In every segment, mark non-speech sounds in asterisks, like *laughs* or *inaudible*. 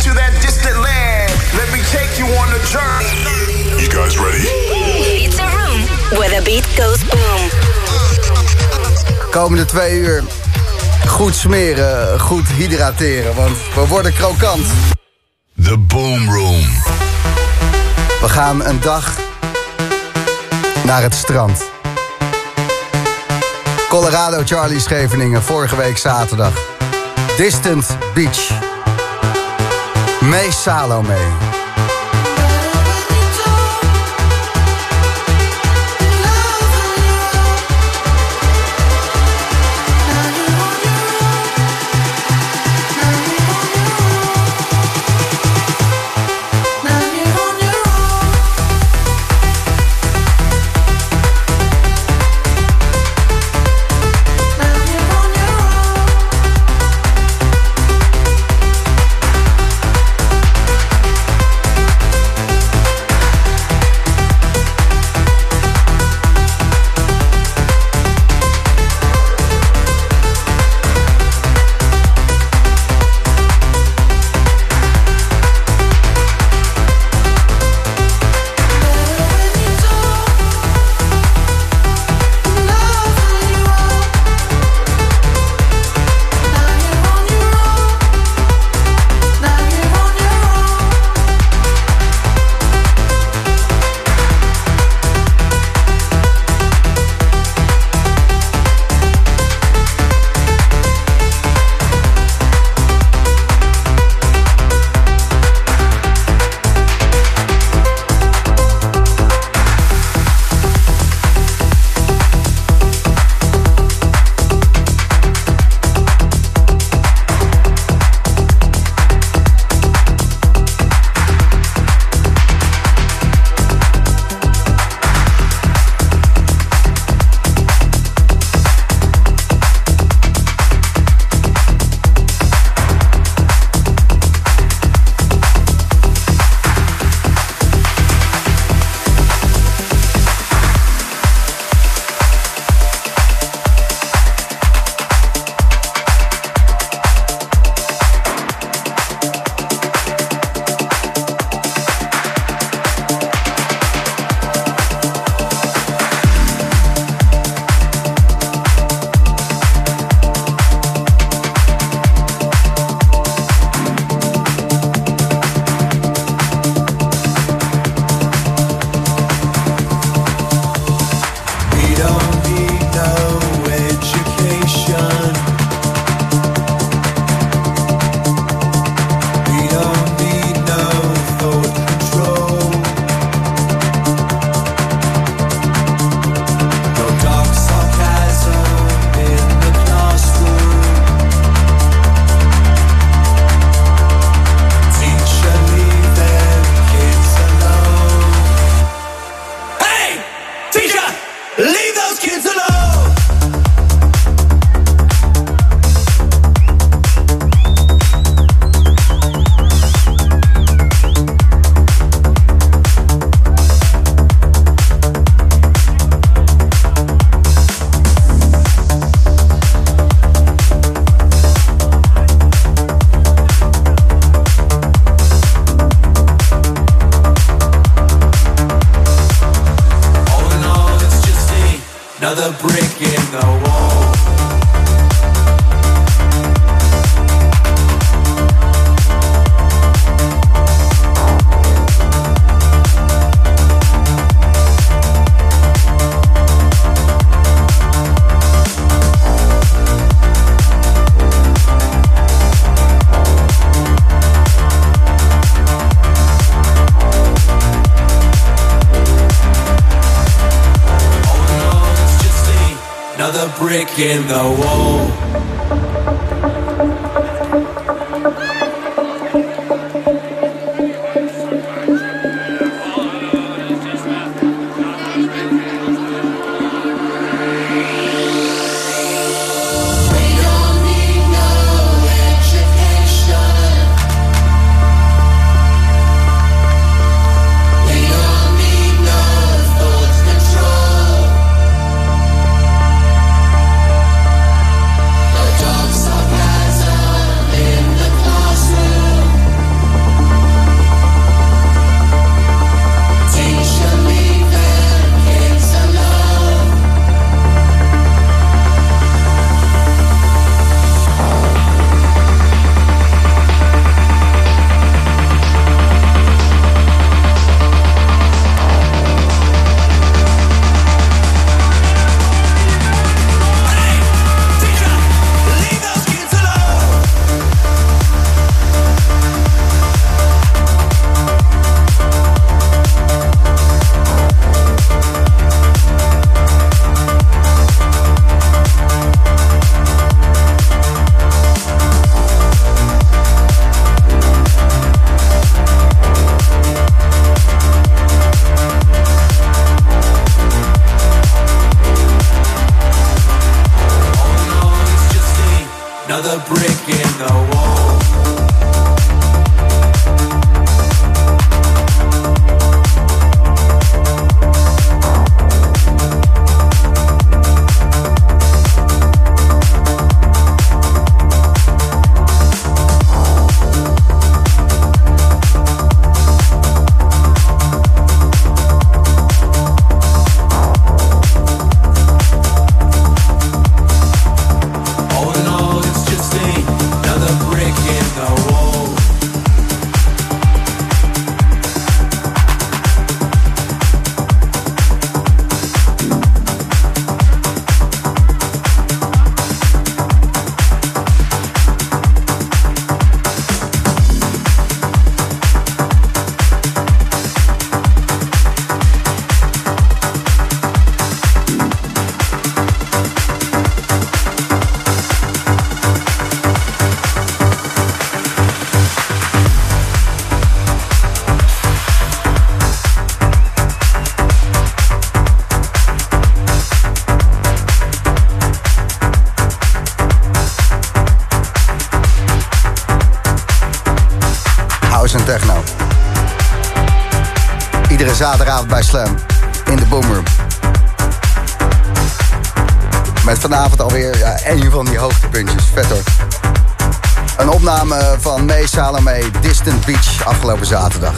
into that distant land. Let me take you on a journey. You guys ready? It's a room where the beat goes boom. Komende twee uur goed smeren, goed hydrateren, want we worden krokant. The Boom Room. We gaan een dag naar het strand. Colorado Charlie Scheveningen, vorige week zaterdag. Distant Beach. Mees Salome. Iedere zaterdagavond bij Slam. In de Boomroom. Met vanavond alweer ja, een van die hoogtepuntjes. Vet hoor. Een opname van May Salome Distant Beach afgelopen zaterdag.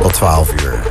Tot 12 uur.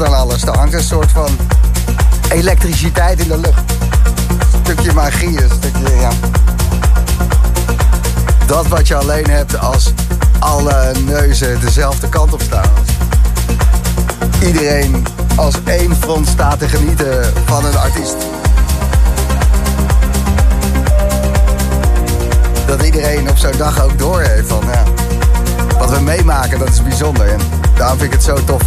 Dan alles. Er hangt een soort van elektriciteit in de lucht. Een stukje magie, een stukje. Dat wat je alleen hebt als alle neuzen dezelfde kant op staan. Iedereen als één front staat te genieten van een artiest. Dat iedereen op zo'n dag ook doorheeft van ja, wat we meemaken, dat is bijzonder. En daarom vind ik het zo tof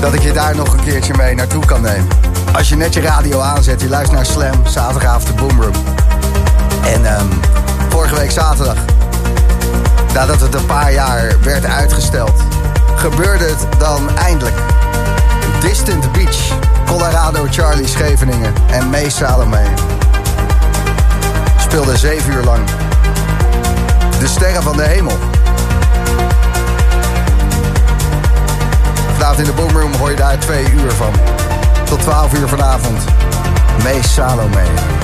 dat ik je daar nog een keertje mee naartoe kan nemen. Als je net je radio aanzet, je luistert naar Slam, zaterdagavond de Boomroom. En ehm, vorige week zaterdag, nadat het een paar jaar werd uitgesteld, gebeurde het dan eindelijk. Distant Beach, Colorado, Charlie Scheveningen en May Salome. Speelden zeven uur lang. De sterren van de hemel. In de Boomroom hoor je daar twee uur van. Tot 12 uur vanavond. May Salome.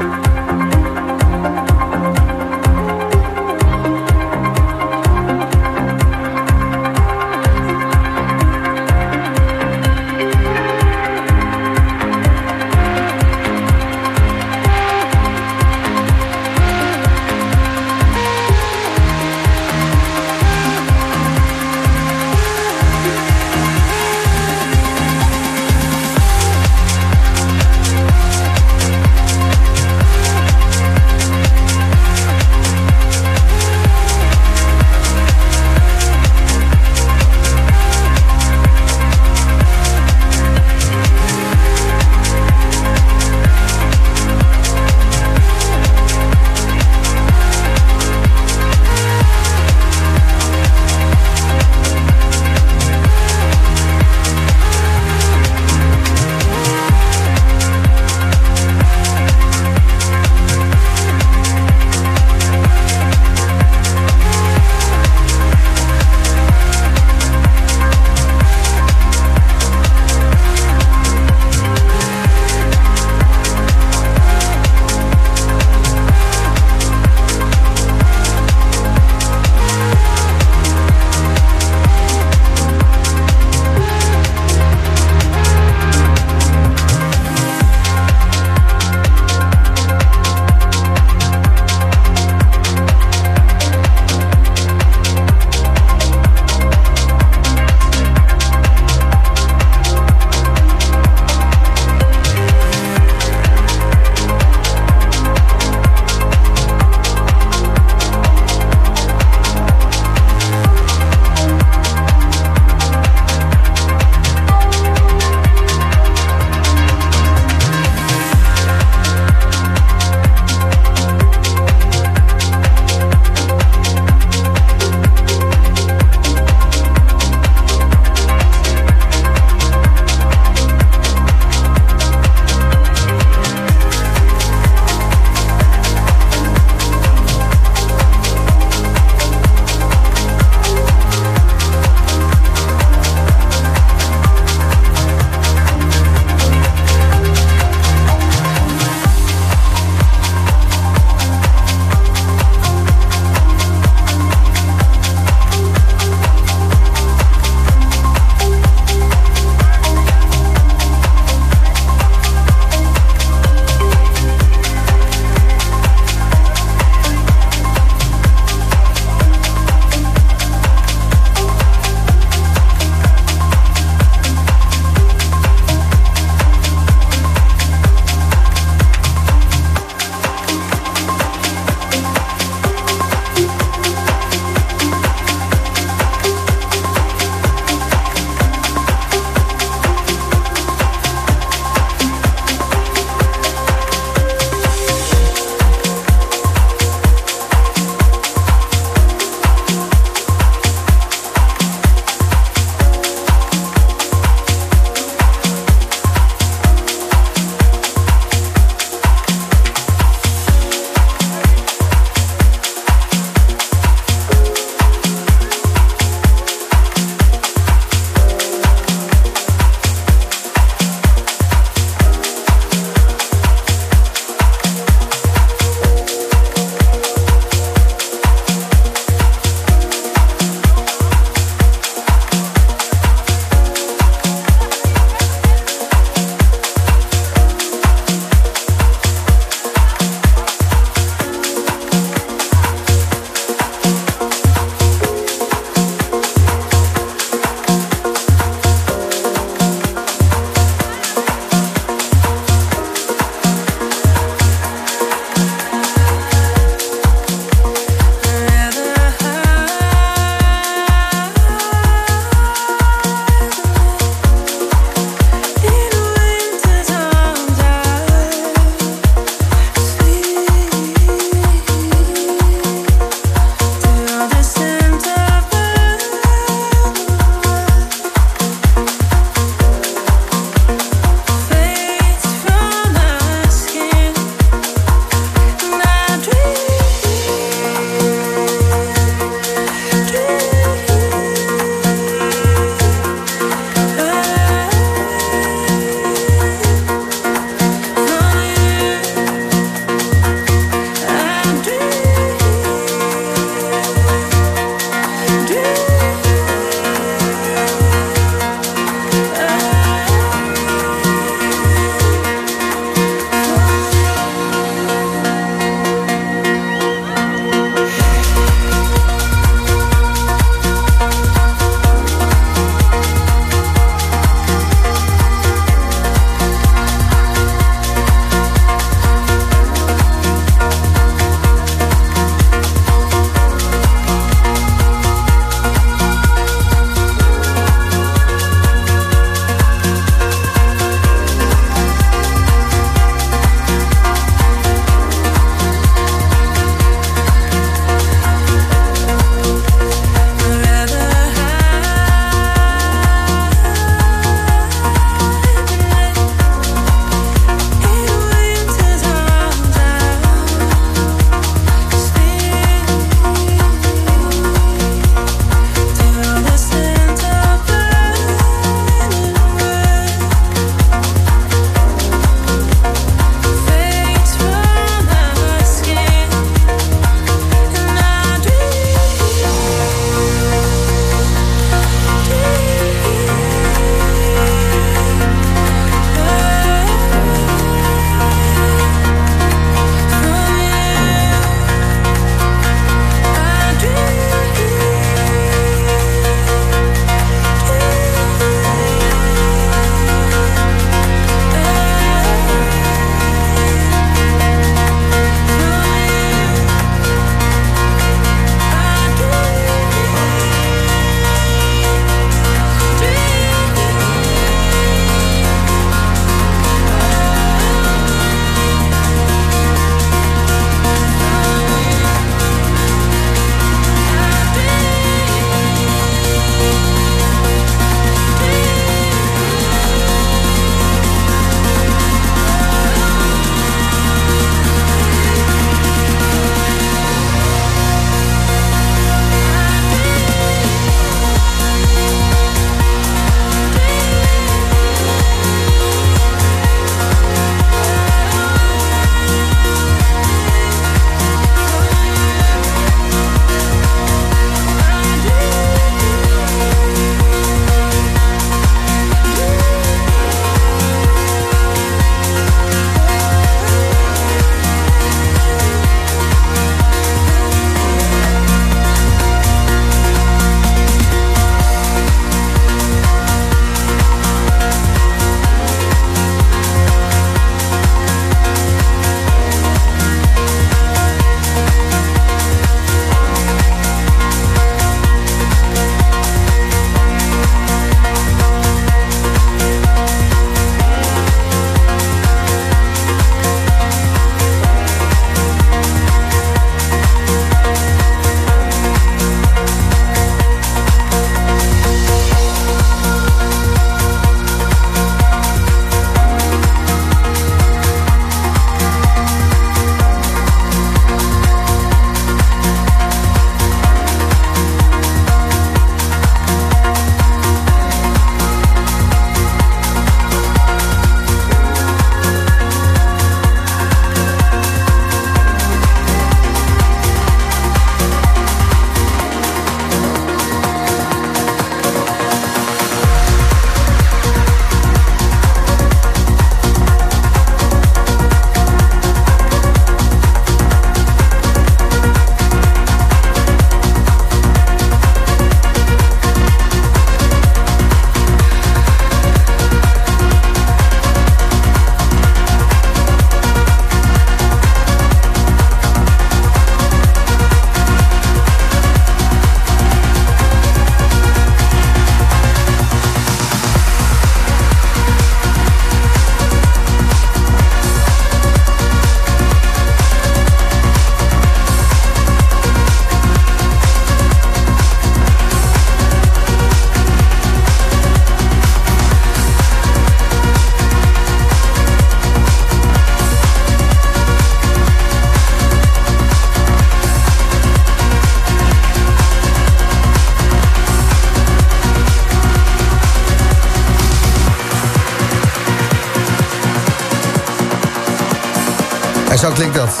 Klinkt dat.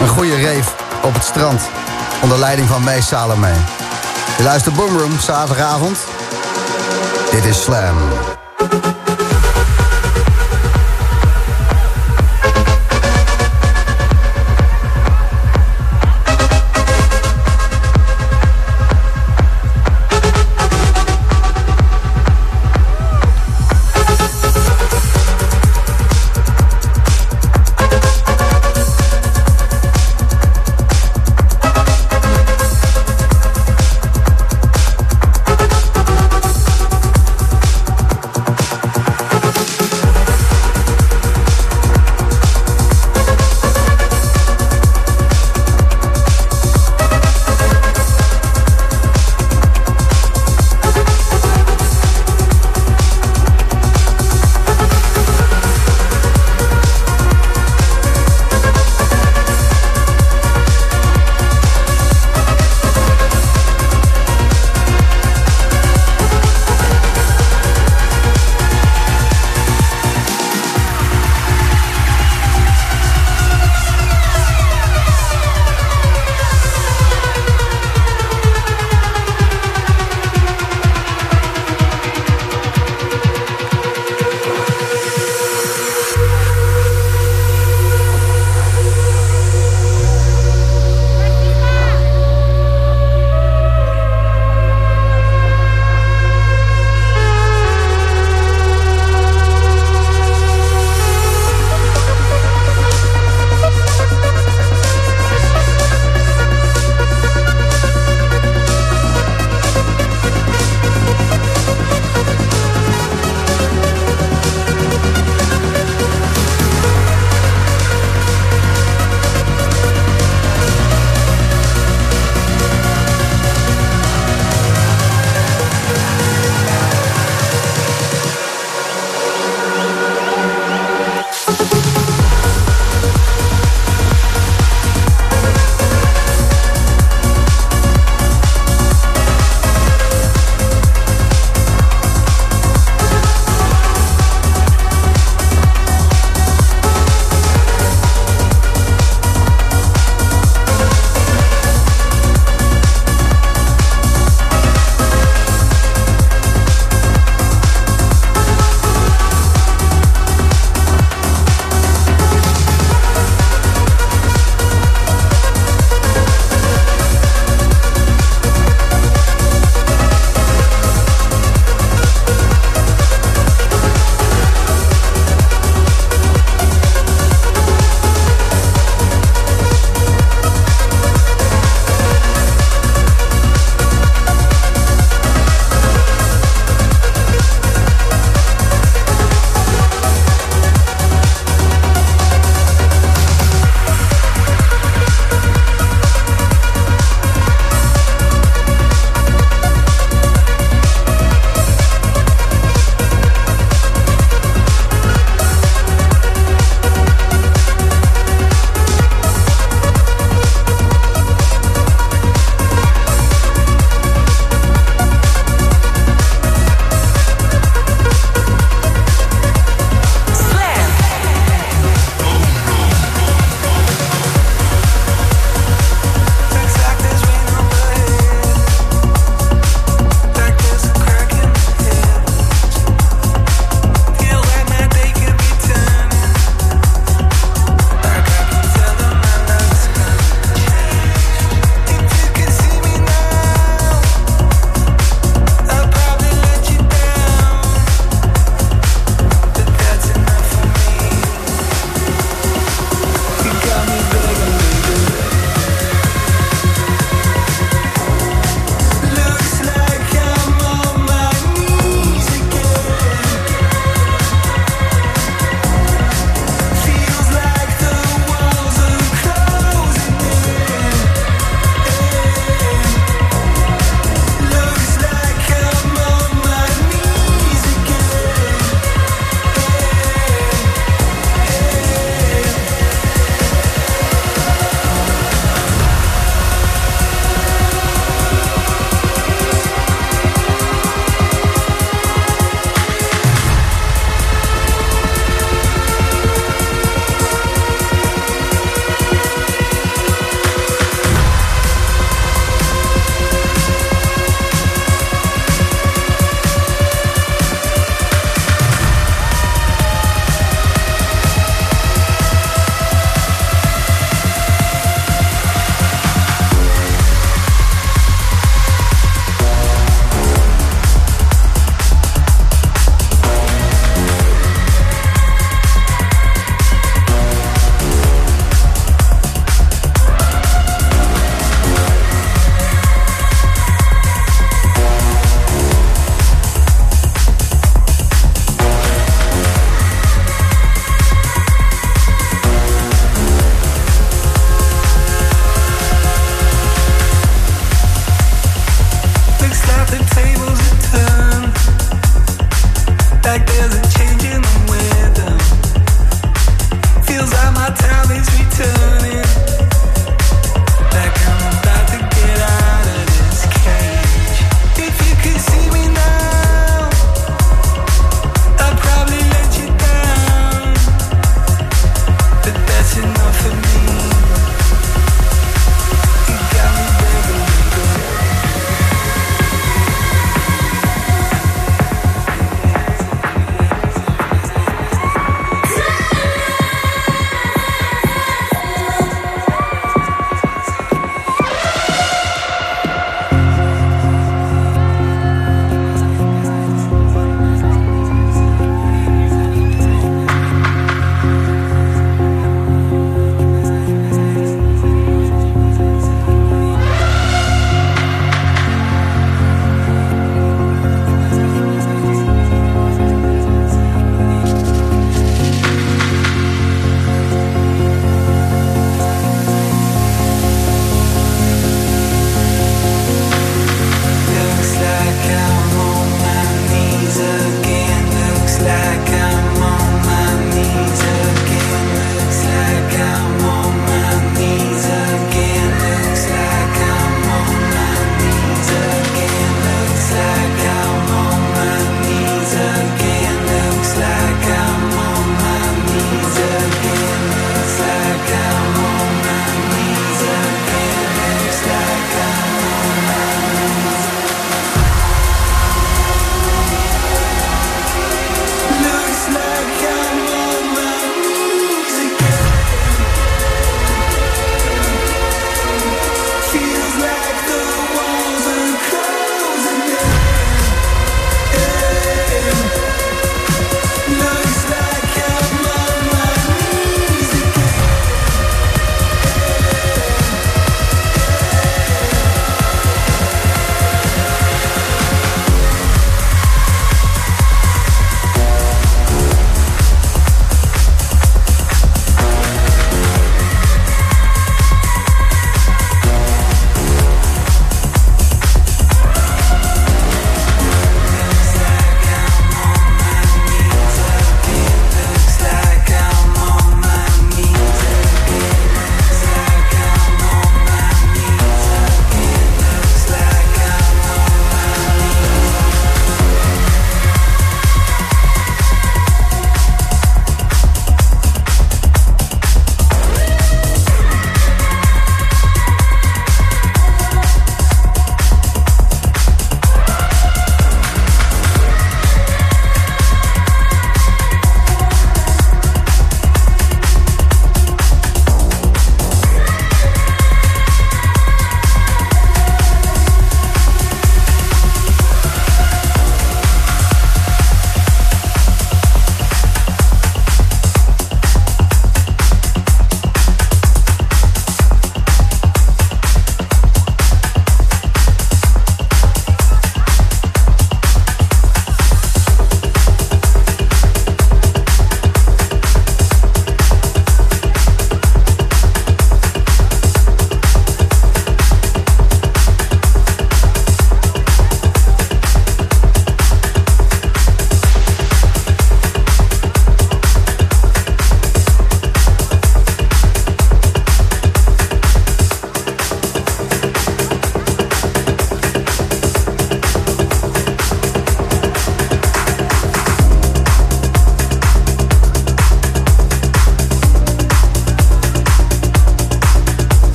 Een goede reef op het strand. Onder leiding van Mees Salome. Je luistert Boomroom, zaterdagavond. Dit is Slam.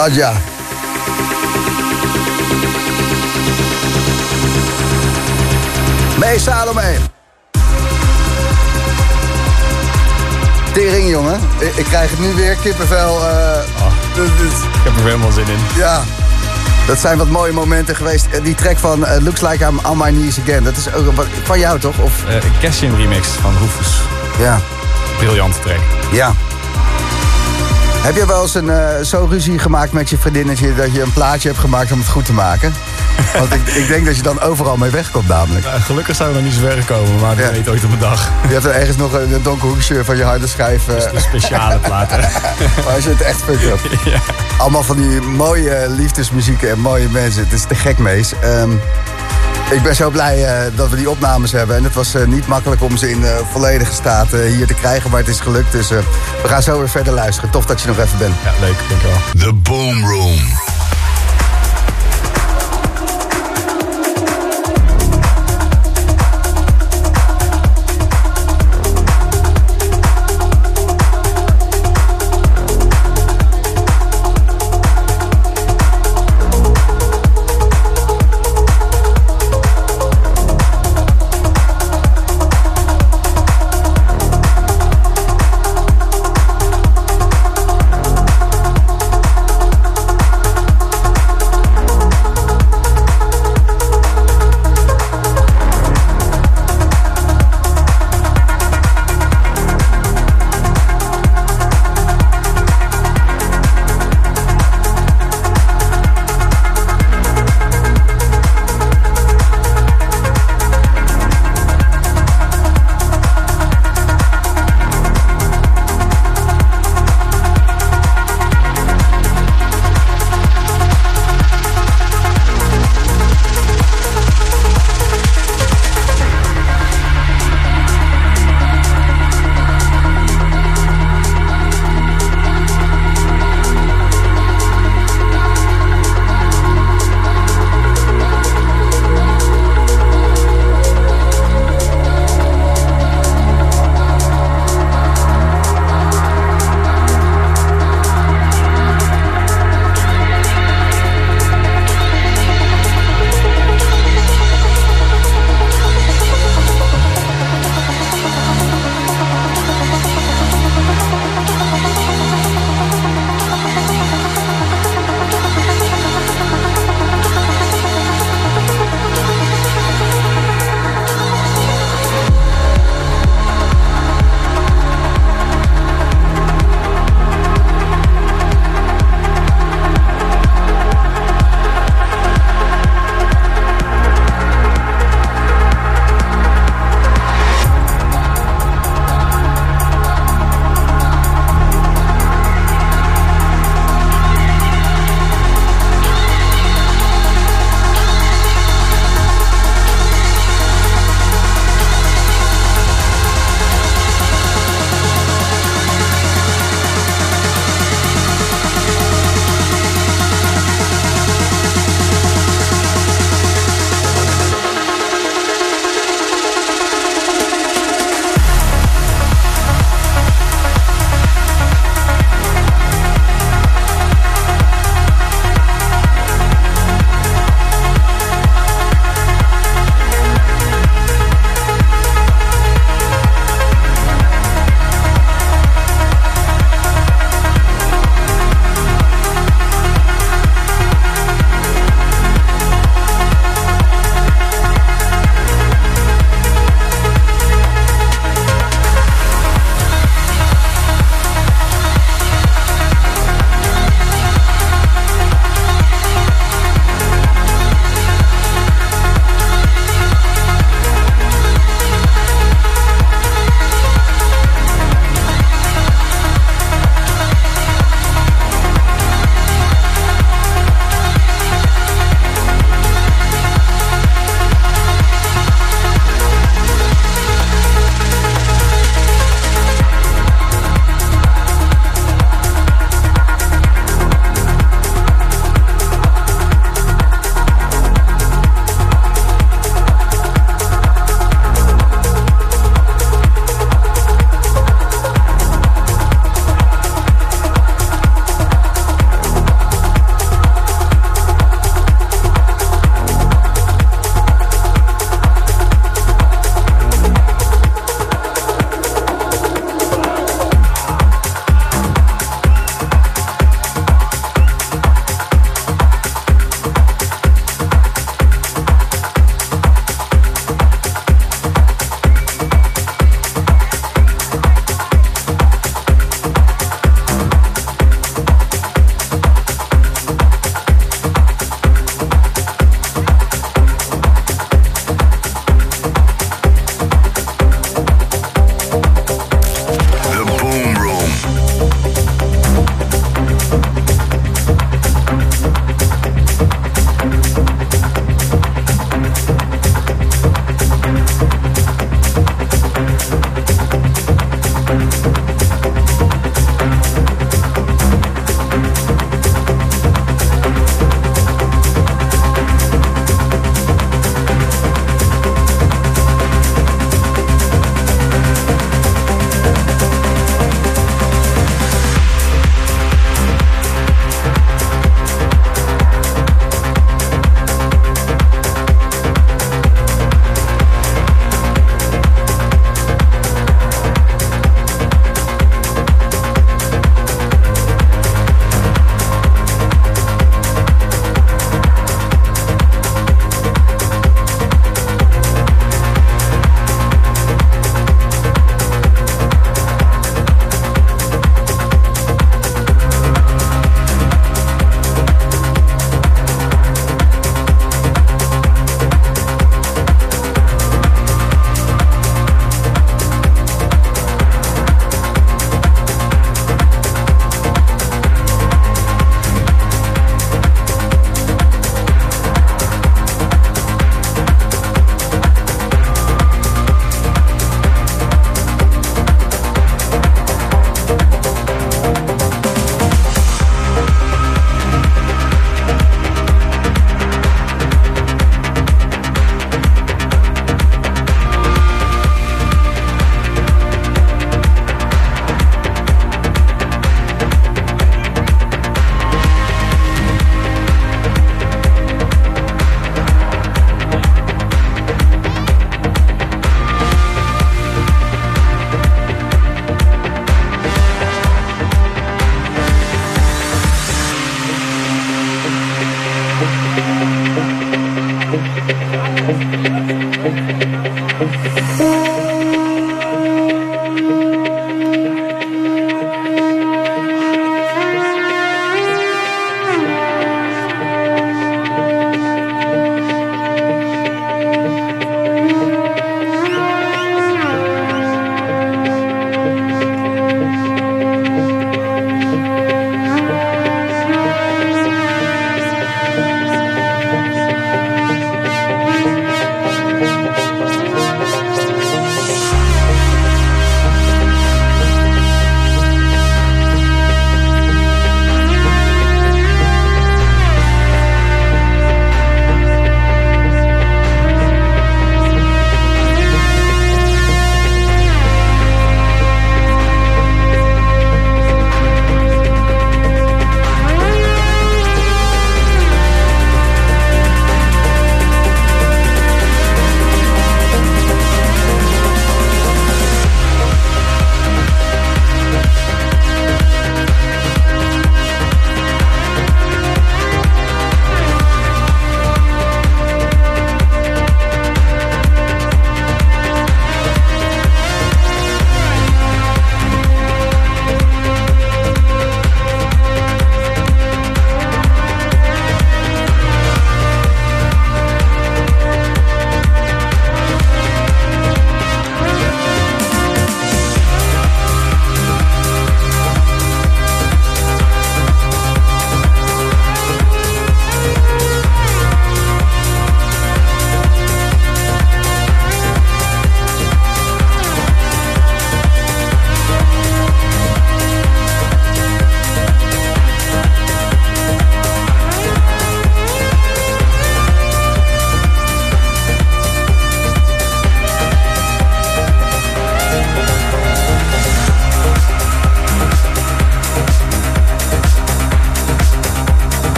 Dat ja. Mee, Salome. Tering, jongen. Ik, ik krijg het nu weer kippenvel. eh, dit- dit- Ik heb er helemaal zin in. ja. Dat zijn wat mooie momenten geweest. Eh, Die track van eh, Looks Like I'm On My Knees Again. Dat is ook wat- van jou, toch? Of, een Cassian remix van Rufus. ja. Briljante track. Ja. Heb je wel eens een, eh, zo ruzie gemaakt met je vriendinnetje... dat je een plaatje hebt gemaakt om het goed te maken? *laughs* Want ik, ik denk dat je dan overal mee wegkomt namelijk. Nou, gelukkig zijn we nog niet zo ver gekomen, maar we Ja. weten ooit op een dag. Je hebt er ergens nog een, een donker hoekje van je harde schijf... De speciale *laughs* platen. maar als je het echt fucked hebt. *laughs* Allemaal van die mooie liefdesmuziek en mooie mensen. Het is te gek, Mees. Ehm, ik ben zo blij eh, dat we die opnames hebben. En het was eh, niet makkelijk om ze in eh, volledige staat eh, hier te krijgen. Maar het is gelukt. Dus eh, we gaan zo weer verder luisteren. Tof dat je nog even bent. Ja, leuk, dankjewel. The Boom Room.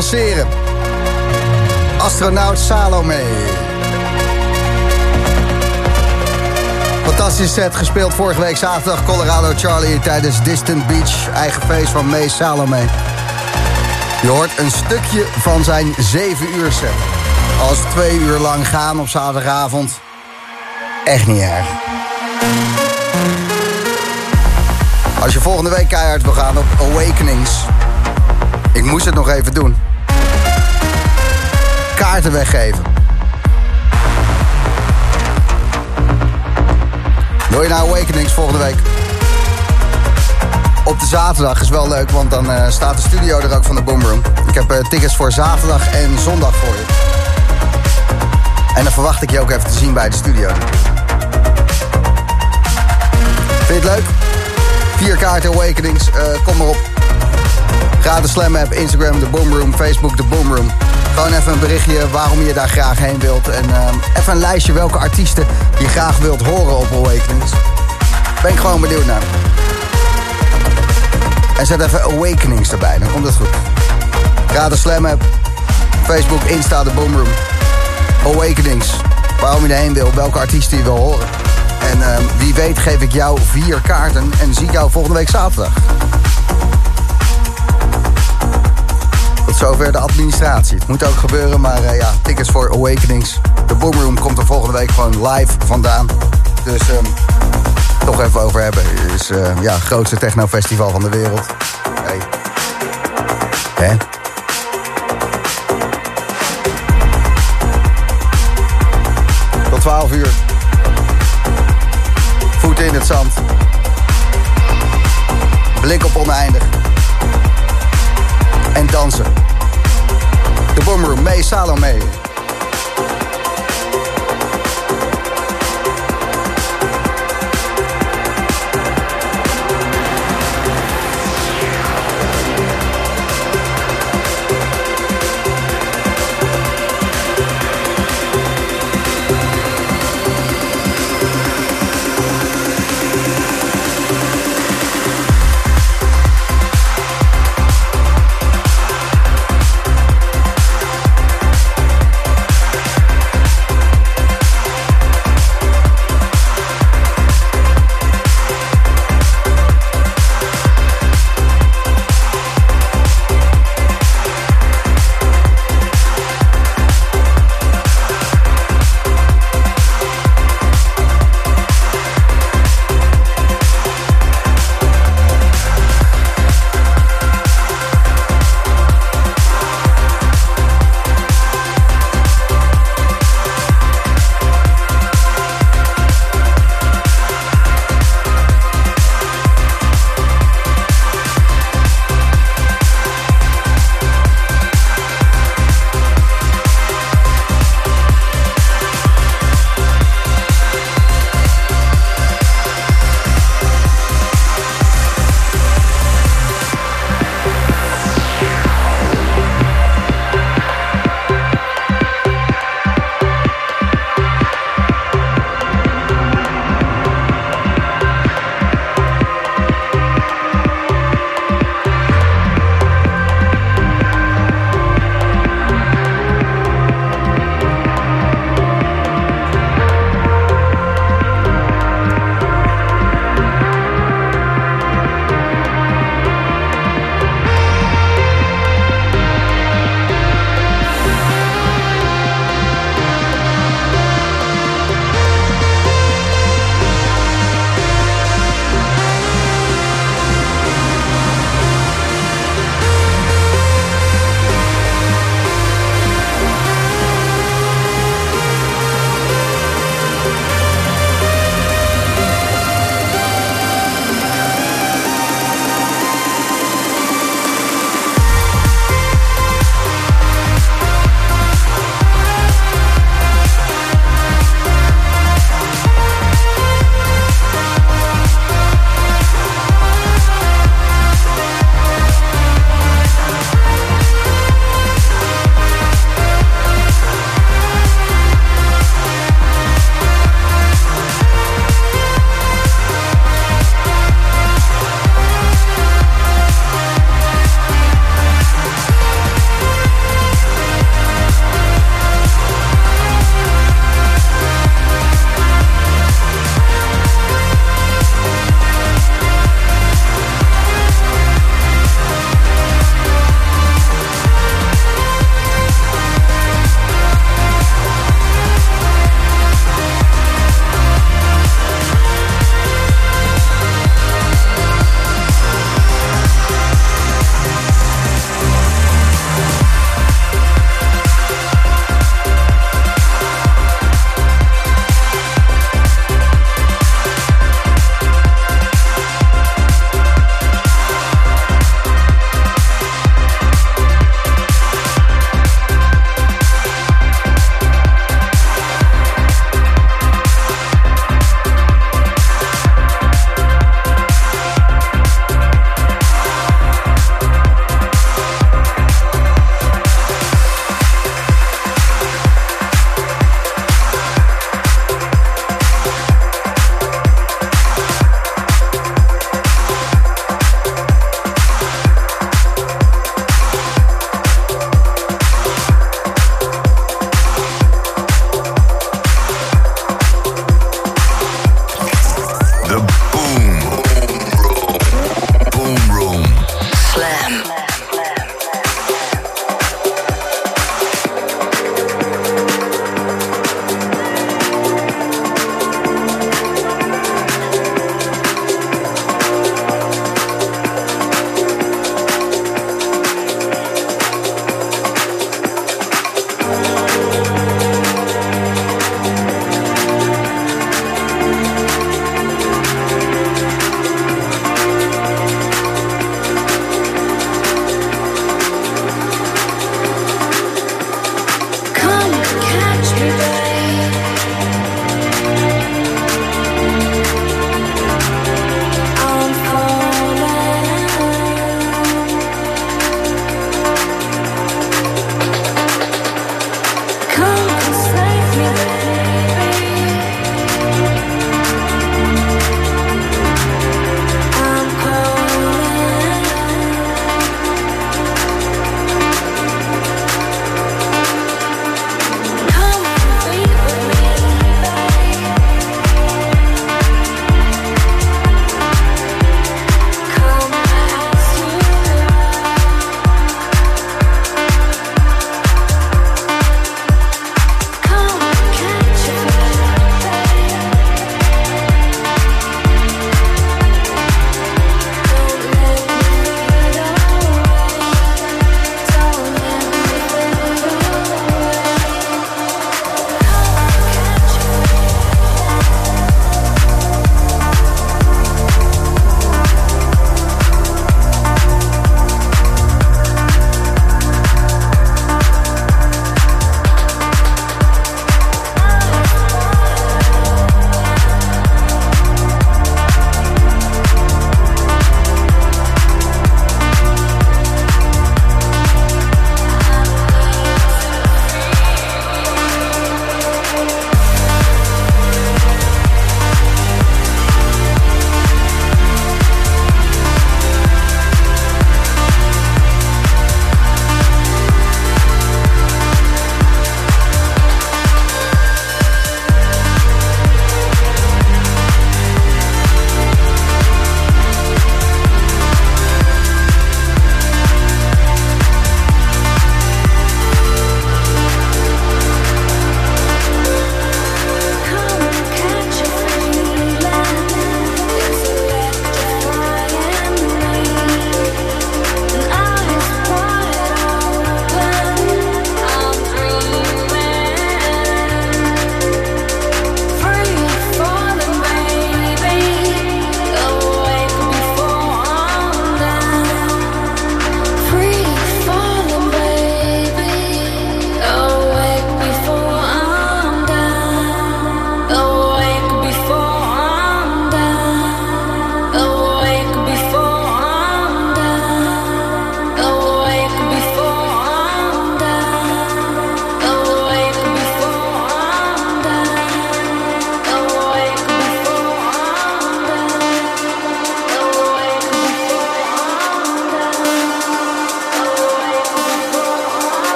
Lanceren. Astronaut Salome. Fantastische set gespeeld vorige week zaterdag. Colorado Charlie tijdens Distant Beach. Eigen feest van May Salome. Je hoort een stukje van zijn 7 uur set. Als twee uur lang gaan op zaterdagavond. Echt niet erg. Als je volgende week keihard wil gaan op Awakenings. Ik moest het nog even doen. Kaarten weggeven. Wil je naar Awakenings volgende week? Op de zaterdag is wel leuk, want dan eh, staat de studio er ook van de Boomroom. Ik heb eh, tickets voor zaterdag en zondag voor je. En dan verwacht ik je ook even te zien bij de studio. Vind je het leuk? Vier kaarten Awakenings, eh, kom maar op. Ga de Slam app, Instagram, de Boomroom, Facebook, de Boomroom. Gewoon even een berichtje waarom je daar graag heen wilt. En ehm, even een lijstje welke artiesten je graag wilt horen op Awakenings. Ben ik gewoon benieuwd naar. En zet even Awakenings erbij, dan komt het goed. Ga de Slam app, Facebook, Insta, de Boomroom. Awakenings, waarom je erheen wil, welke artiesten je wil horen. En ehm, wie weet geef ik jou vier kaarten en zie ik jou volgende week zaterdag. Zover de administratie. Het moet ook gebeuren, maar eh, ja, tickets voor Awakenings. De Boomroom komt er volgende week gewoon live vandaan. Dus ehm, toch even over hebben. Het is eh, ja, het grootste technofestival van de wereld. Hey. Hè? Tot 12 uur. Voeten in het zand. Blik op oneindig. En dansen. De Boomroom, mee Salome.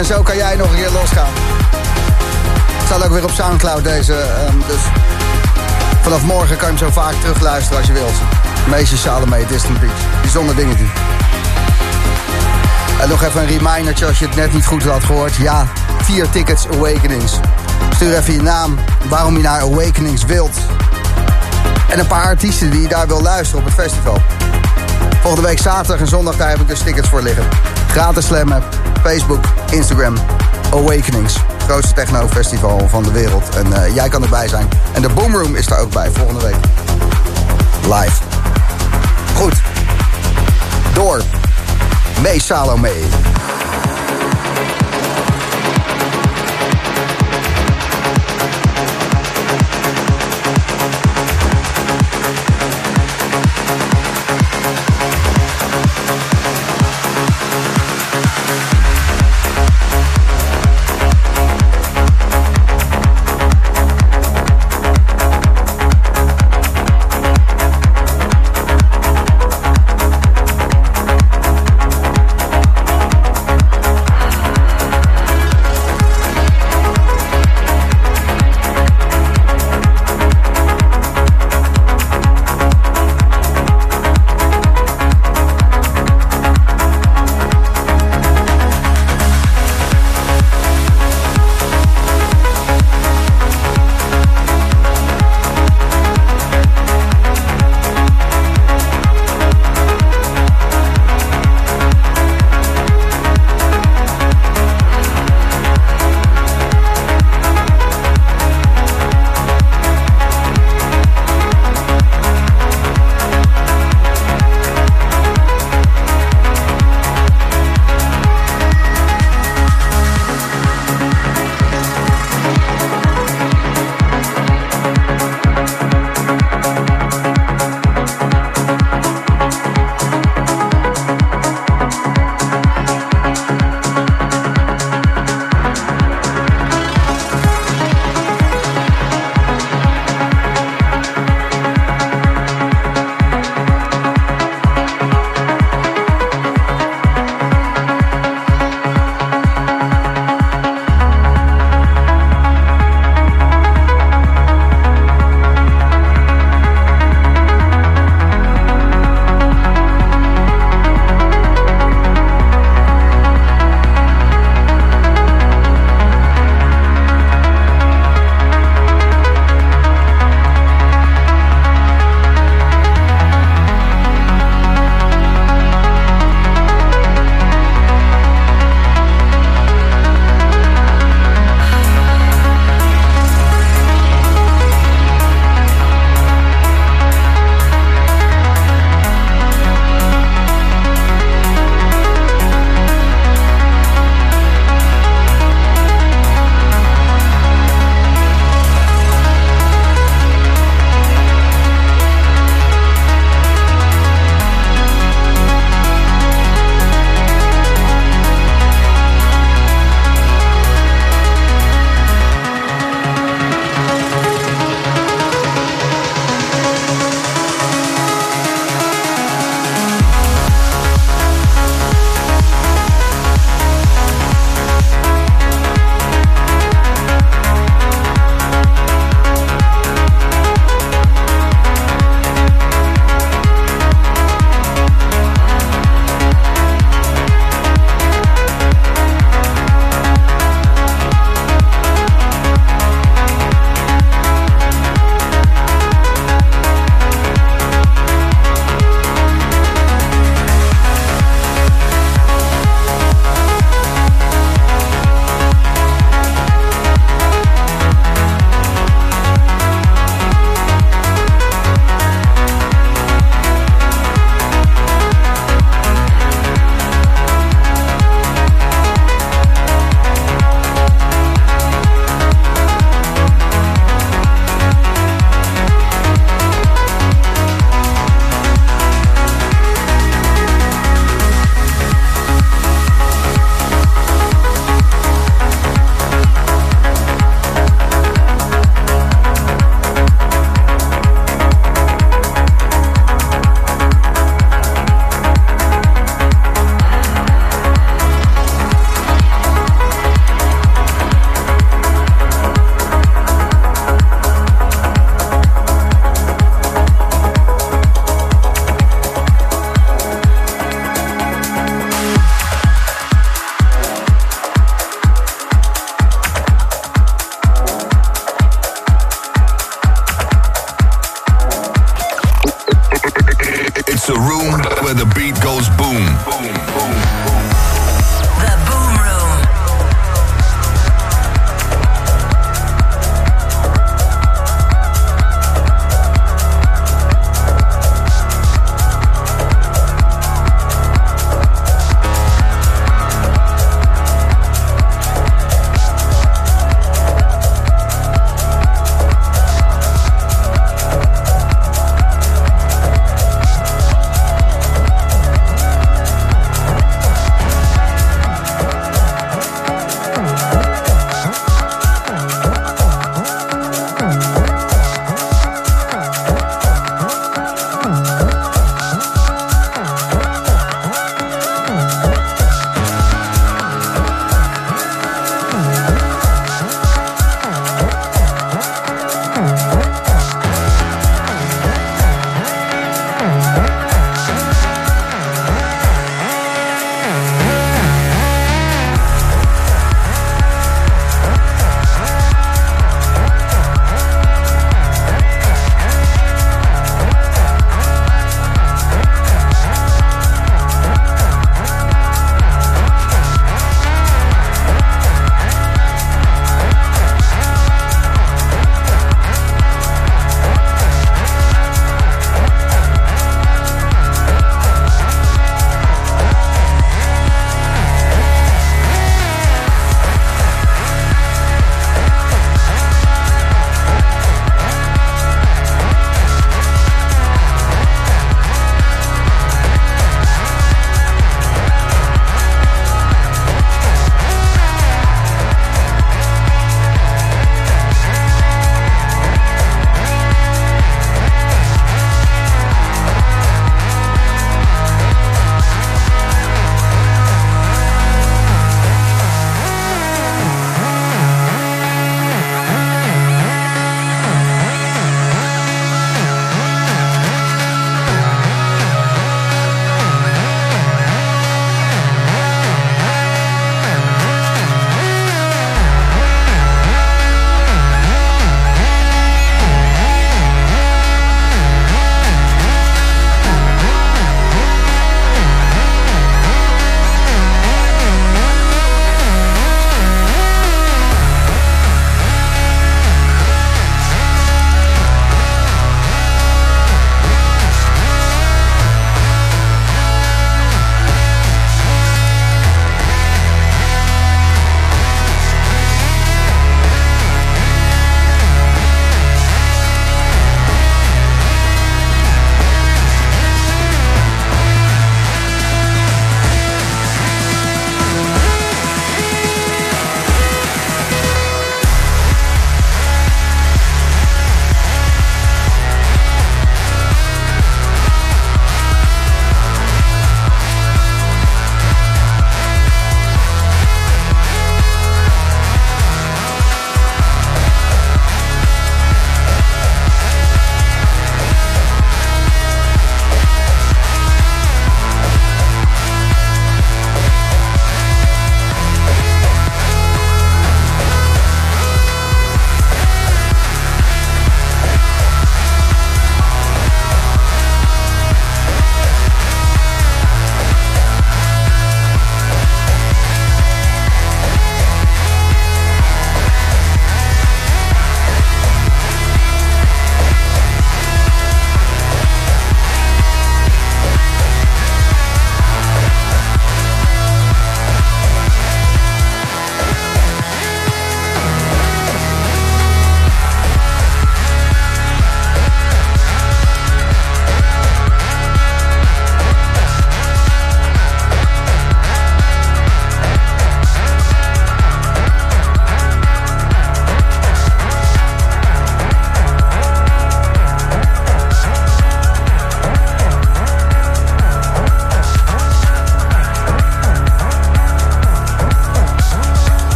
En zo kan jij nog een keer losgaan. Het staat ook weer op Soundcloud deze. ehm, dus vanaf morgen kan je hem zo vaak terugluisteren als je wilt. Meisje Salome, Distant Beach. Bijzonder dingetje. En nog even een remindertje als je het net niet goed had gehoord. Ja, vier tickets Awakenings. Stuur even je naam, waarom je naar Awakenings wilt. En een paar artiesten die je daar wil luisteren op het festival. Volgende week zaterdag en zondag daar heb ik dus tickets voor liggen. Gratis Slam Facebook, Instagram, Awakenings. Grootste techno festival van de wereld. En eh, jij kan erbij zijn. En de Boomroom is daar ook bij volgende week. Live. Goed. Door. Mee Salome.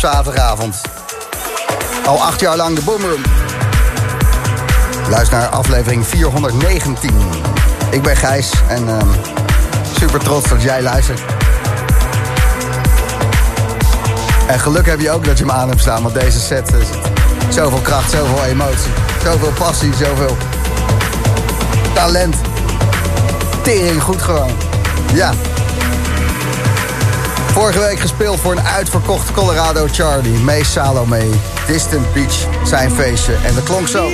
Zaterdagavond. Al acht jaar lang de Boomroom. Luister naar aflevering 419. Ik ben Gijs en ehm, super trots dat jij luistert. En geluk heb je ook dat je hem aan hebt staan, want deze set is zoveel kracht, zoveel emotie, zoveel passie, zoveel talent. Tering goed gewoon. Ja. Vorige week gespeeld voor een uitverkocht Colorado Charlie. May Salome, Distant Beach, zijn feestje. En dat klonk zo.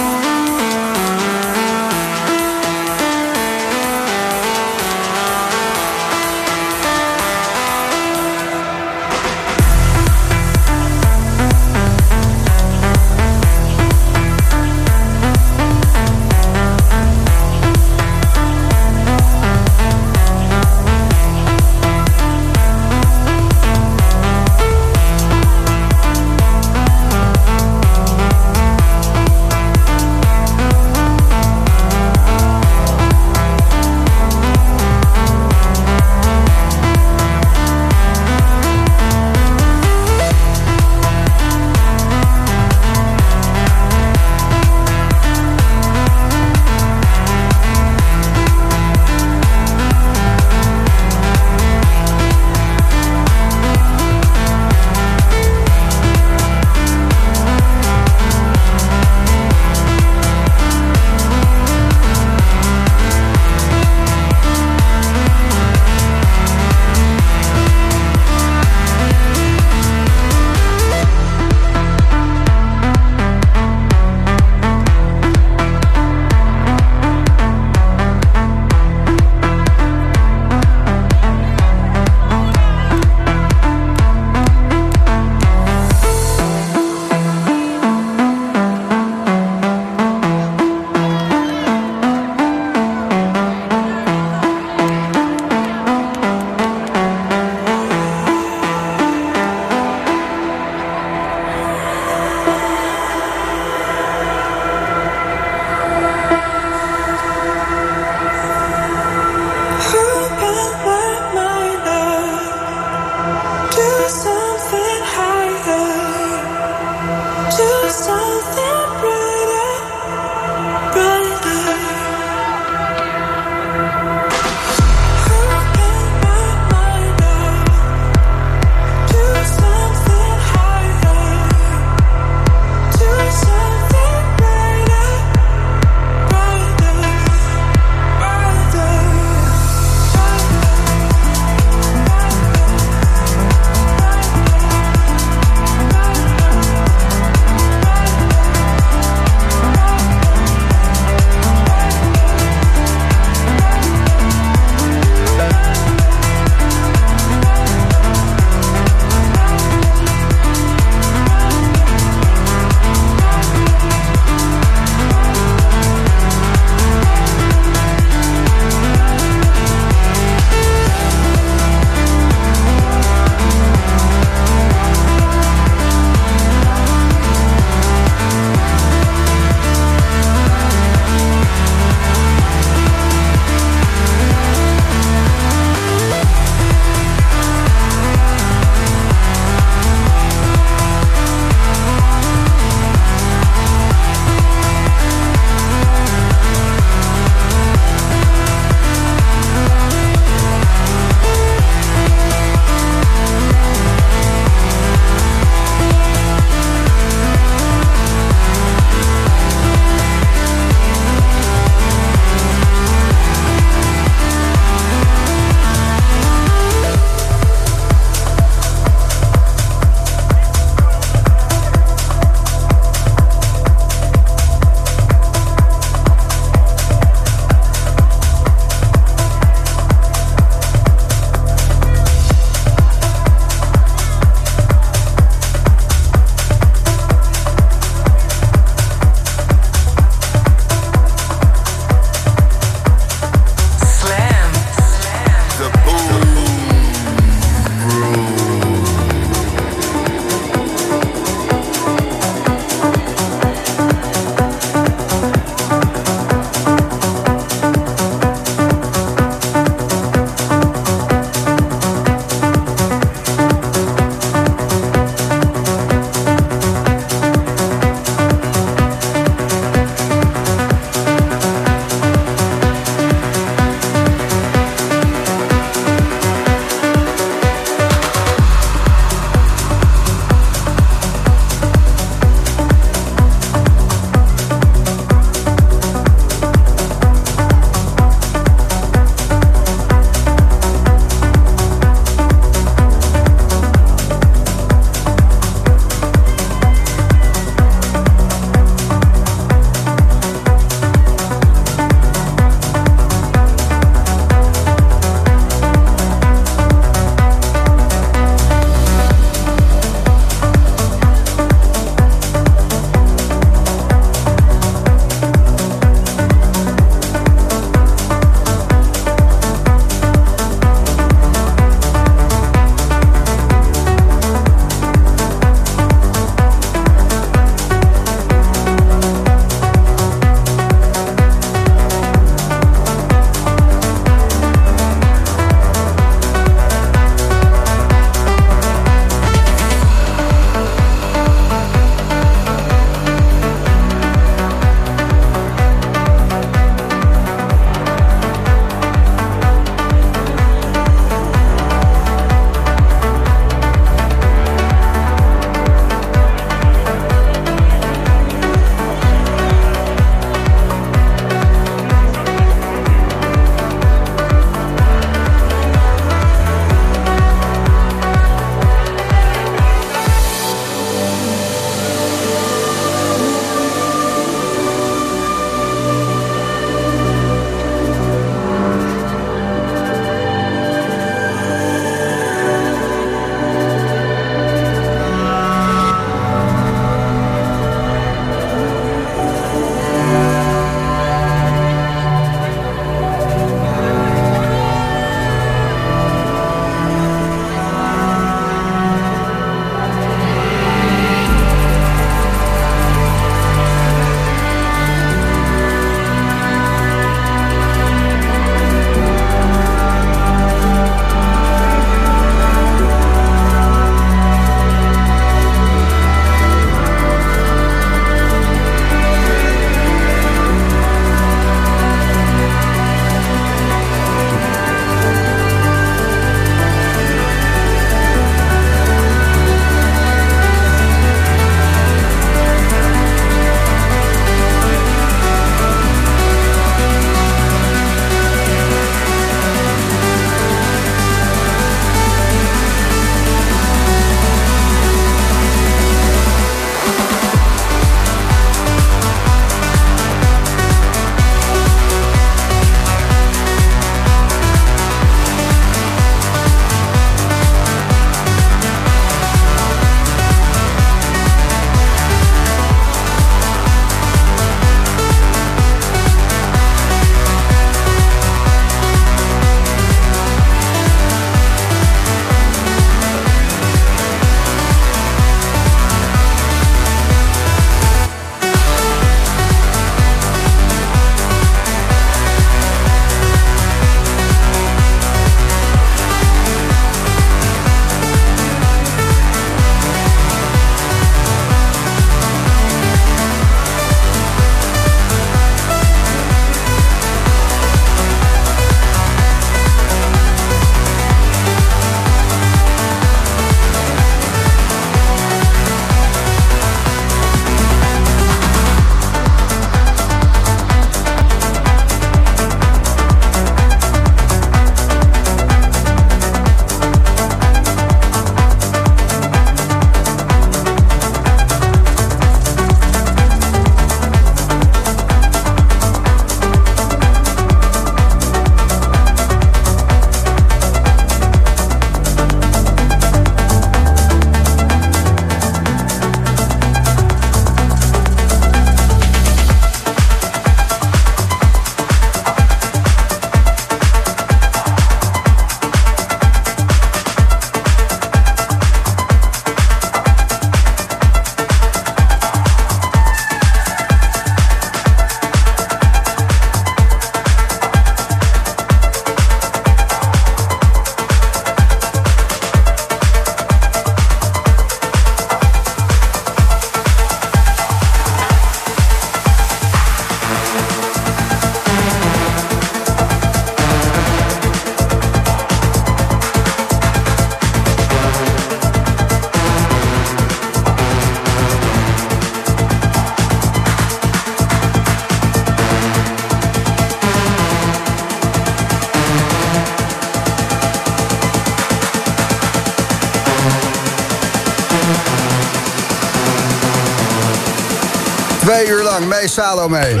Mee Salome.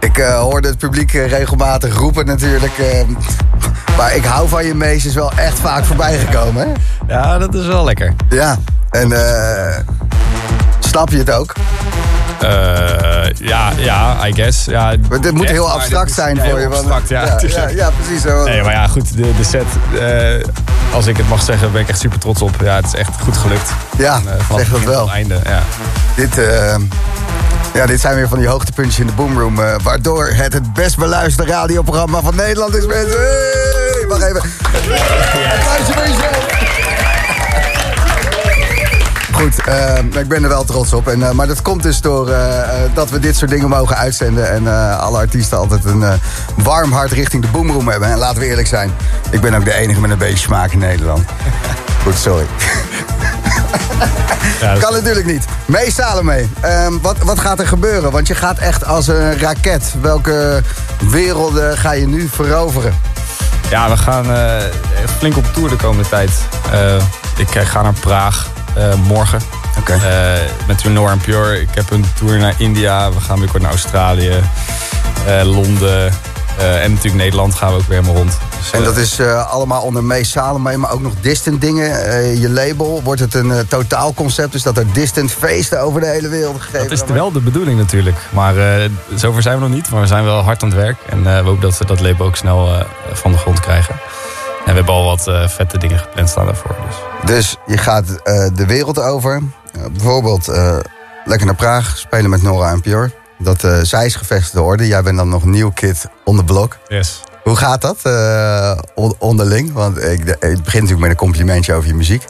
Ik eh, hoorde het publiek eh, regelmatig roepen natuurlijk. eh, maar ik hou van je mees is wel echt vaak voorbij gekomen. Hè? Ja, dat is wel lekker. Ja, en eh, snap je het ook? Eh, ja, ja, I guess. Ja, Maar dit moet echt, heel abstract zijn voor je. want- abstract, ja. ja, ja, ja, precies. Zo. Nee, maar ja, goed, de, de set, als ik het mag zeggen, ben ik echt super trots op. Ja, het is echt goed gelukt. Ja, En, eh, vanaf zeg dat wel. Einde, ja. Dit, eh, ja, dit zijn weer van die hoogtepuntjes in de Boomroom. eh, waardoor het het best beluisterde radioprogramma van Nederland is, mensen. Hey, wacht even. Applausje voor jezelf. Goed, eh, ik ben er wel trots op. En, eh, maar dat komt dus door eh, eh, dat we dit soort dingen mogen uitzenden. En alle artiesten altijd een warm hart richting de Boomroom hebben. En laten we eerlijk zijn, ik ben ook de enige met een beetje smaak in Nederland. *laughs* Goed, sorry. Ja, Kan natuurlijk niet. Mee Salome, Ehm wat, wat gaat er gebeuren? Want je gaat echt als een raket. Welke werelden ga je nu veroveren? Ja, we gaan flink op tour de komende tijd. Ik ga naar Praag morgen. Oké. Eh, met Renor en Pure. Ik heb een tour naar India. We gaan binnenkort naar Australië. eh, Londen. eh, en natuurlijk Nederland gaan we ook weer helemaal rond. Dus, En eh, dat is eh, allemaal onder Mee Salome, maar ook nog distant dingen. Eh, je label, wordt het een eh, totaalconcept? Dus dat er distant feesten over de hele wereld gegeven Dat is wel de bedoeling natuurlijk. Maar eh, zover zijn we nog niet. Maar we zijn wel hard aan het werk. En eh, we hopen dat we dat label ook snel eh, van de grond krijgen. We hebben al wat eh, vette dingen gepland staan daarvoor. Dus. Dus je gaat eh, de wereld over. Eh, bijvoorbeeld lekker naar Praag, spelen met Nora en Pure. Dat zij is gevestigde orde. Jij bent dan nog nieuw kid on the block. Yes. Hoe gaat dat on- onderling? Want ik, het begint natuurlijk met een complimentje over je muziek.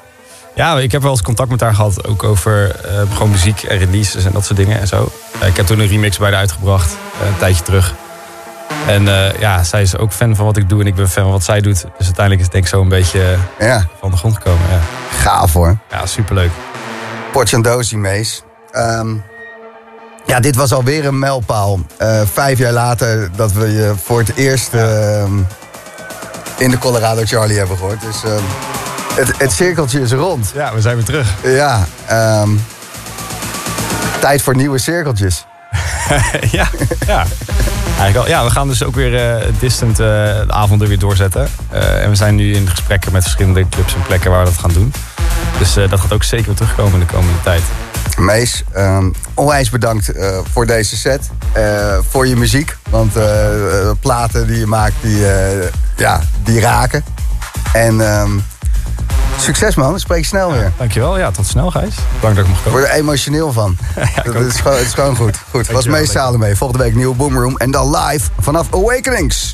Ja, ik heb wel eens contact met haar gehad. Ook over gewoon muziek en releases en dat soort dingen en zo. Ik heb toen een remix bij haar uitgebracht. een tijdje terug. En eh, ja, zij is ook fan van wat ik doe. En ik ben fan van wat zij doet. Dus uiteindelijk is het denk ik zo een beetje eh, Ja, van de grond gekomen. Ja, gaaf hoor. ja superleuk. Portjandosi Mees. Ehm, ja, dit was alweer een mijlpaal. Eh, vijf jaar later dat we je voor het eerst ehm, in de Colorado Charlie hebben gehoord. Dus ehm, het, het cirkeltje is rond. Ja, we zijn weer terug. Ja, tijd voor nieuwe cirkeltjes. *laughs* ja, ja. Eigenlijk wel. Ja, we gaan dus ook weer eh, distant eh, de avonden weer doorzetten. Eh, en we zijn nu in gesprekken met verschillende clubs en plekken waar we dat gaan doen. Dus dat gaat ook zeker weer terugkomen de komende tijd. Mees, onwijs bedankt voor deze set. voor je muziek. Want eh, platen die je maakt, die, ja, die raken. En ehm, succes man, spreek je snel weer. Dankjewel. Ja, tot snel Gijs. Bedankt dat ik mocht Ik komen. word er emotioneel van. *laughs* ik dat is gewoon, het is gewoon goed. Goed, was Mees Salome. Volgende week nieuwe Boomroom. En dan live vanaf Awakenings.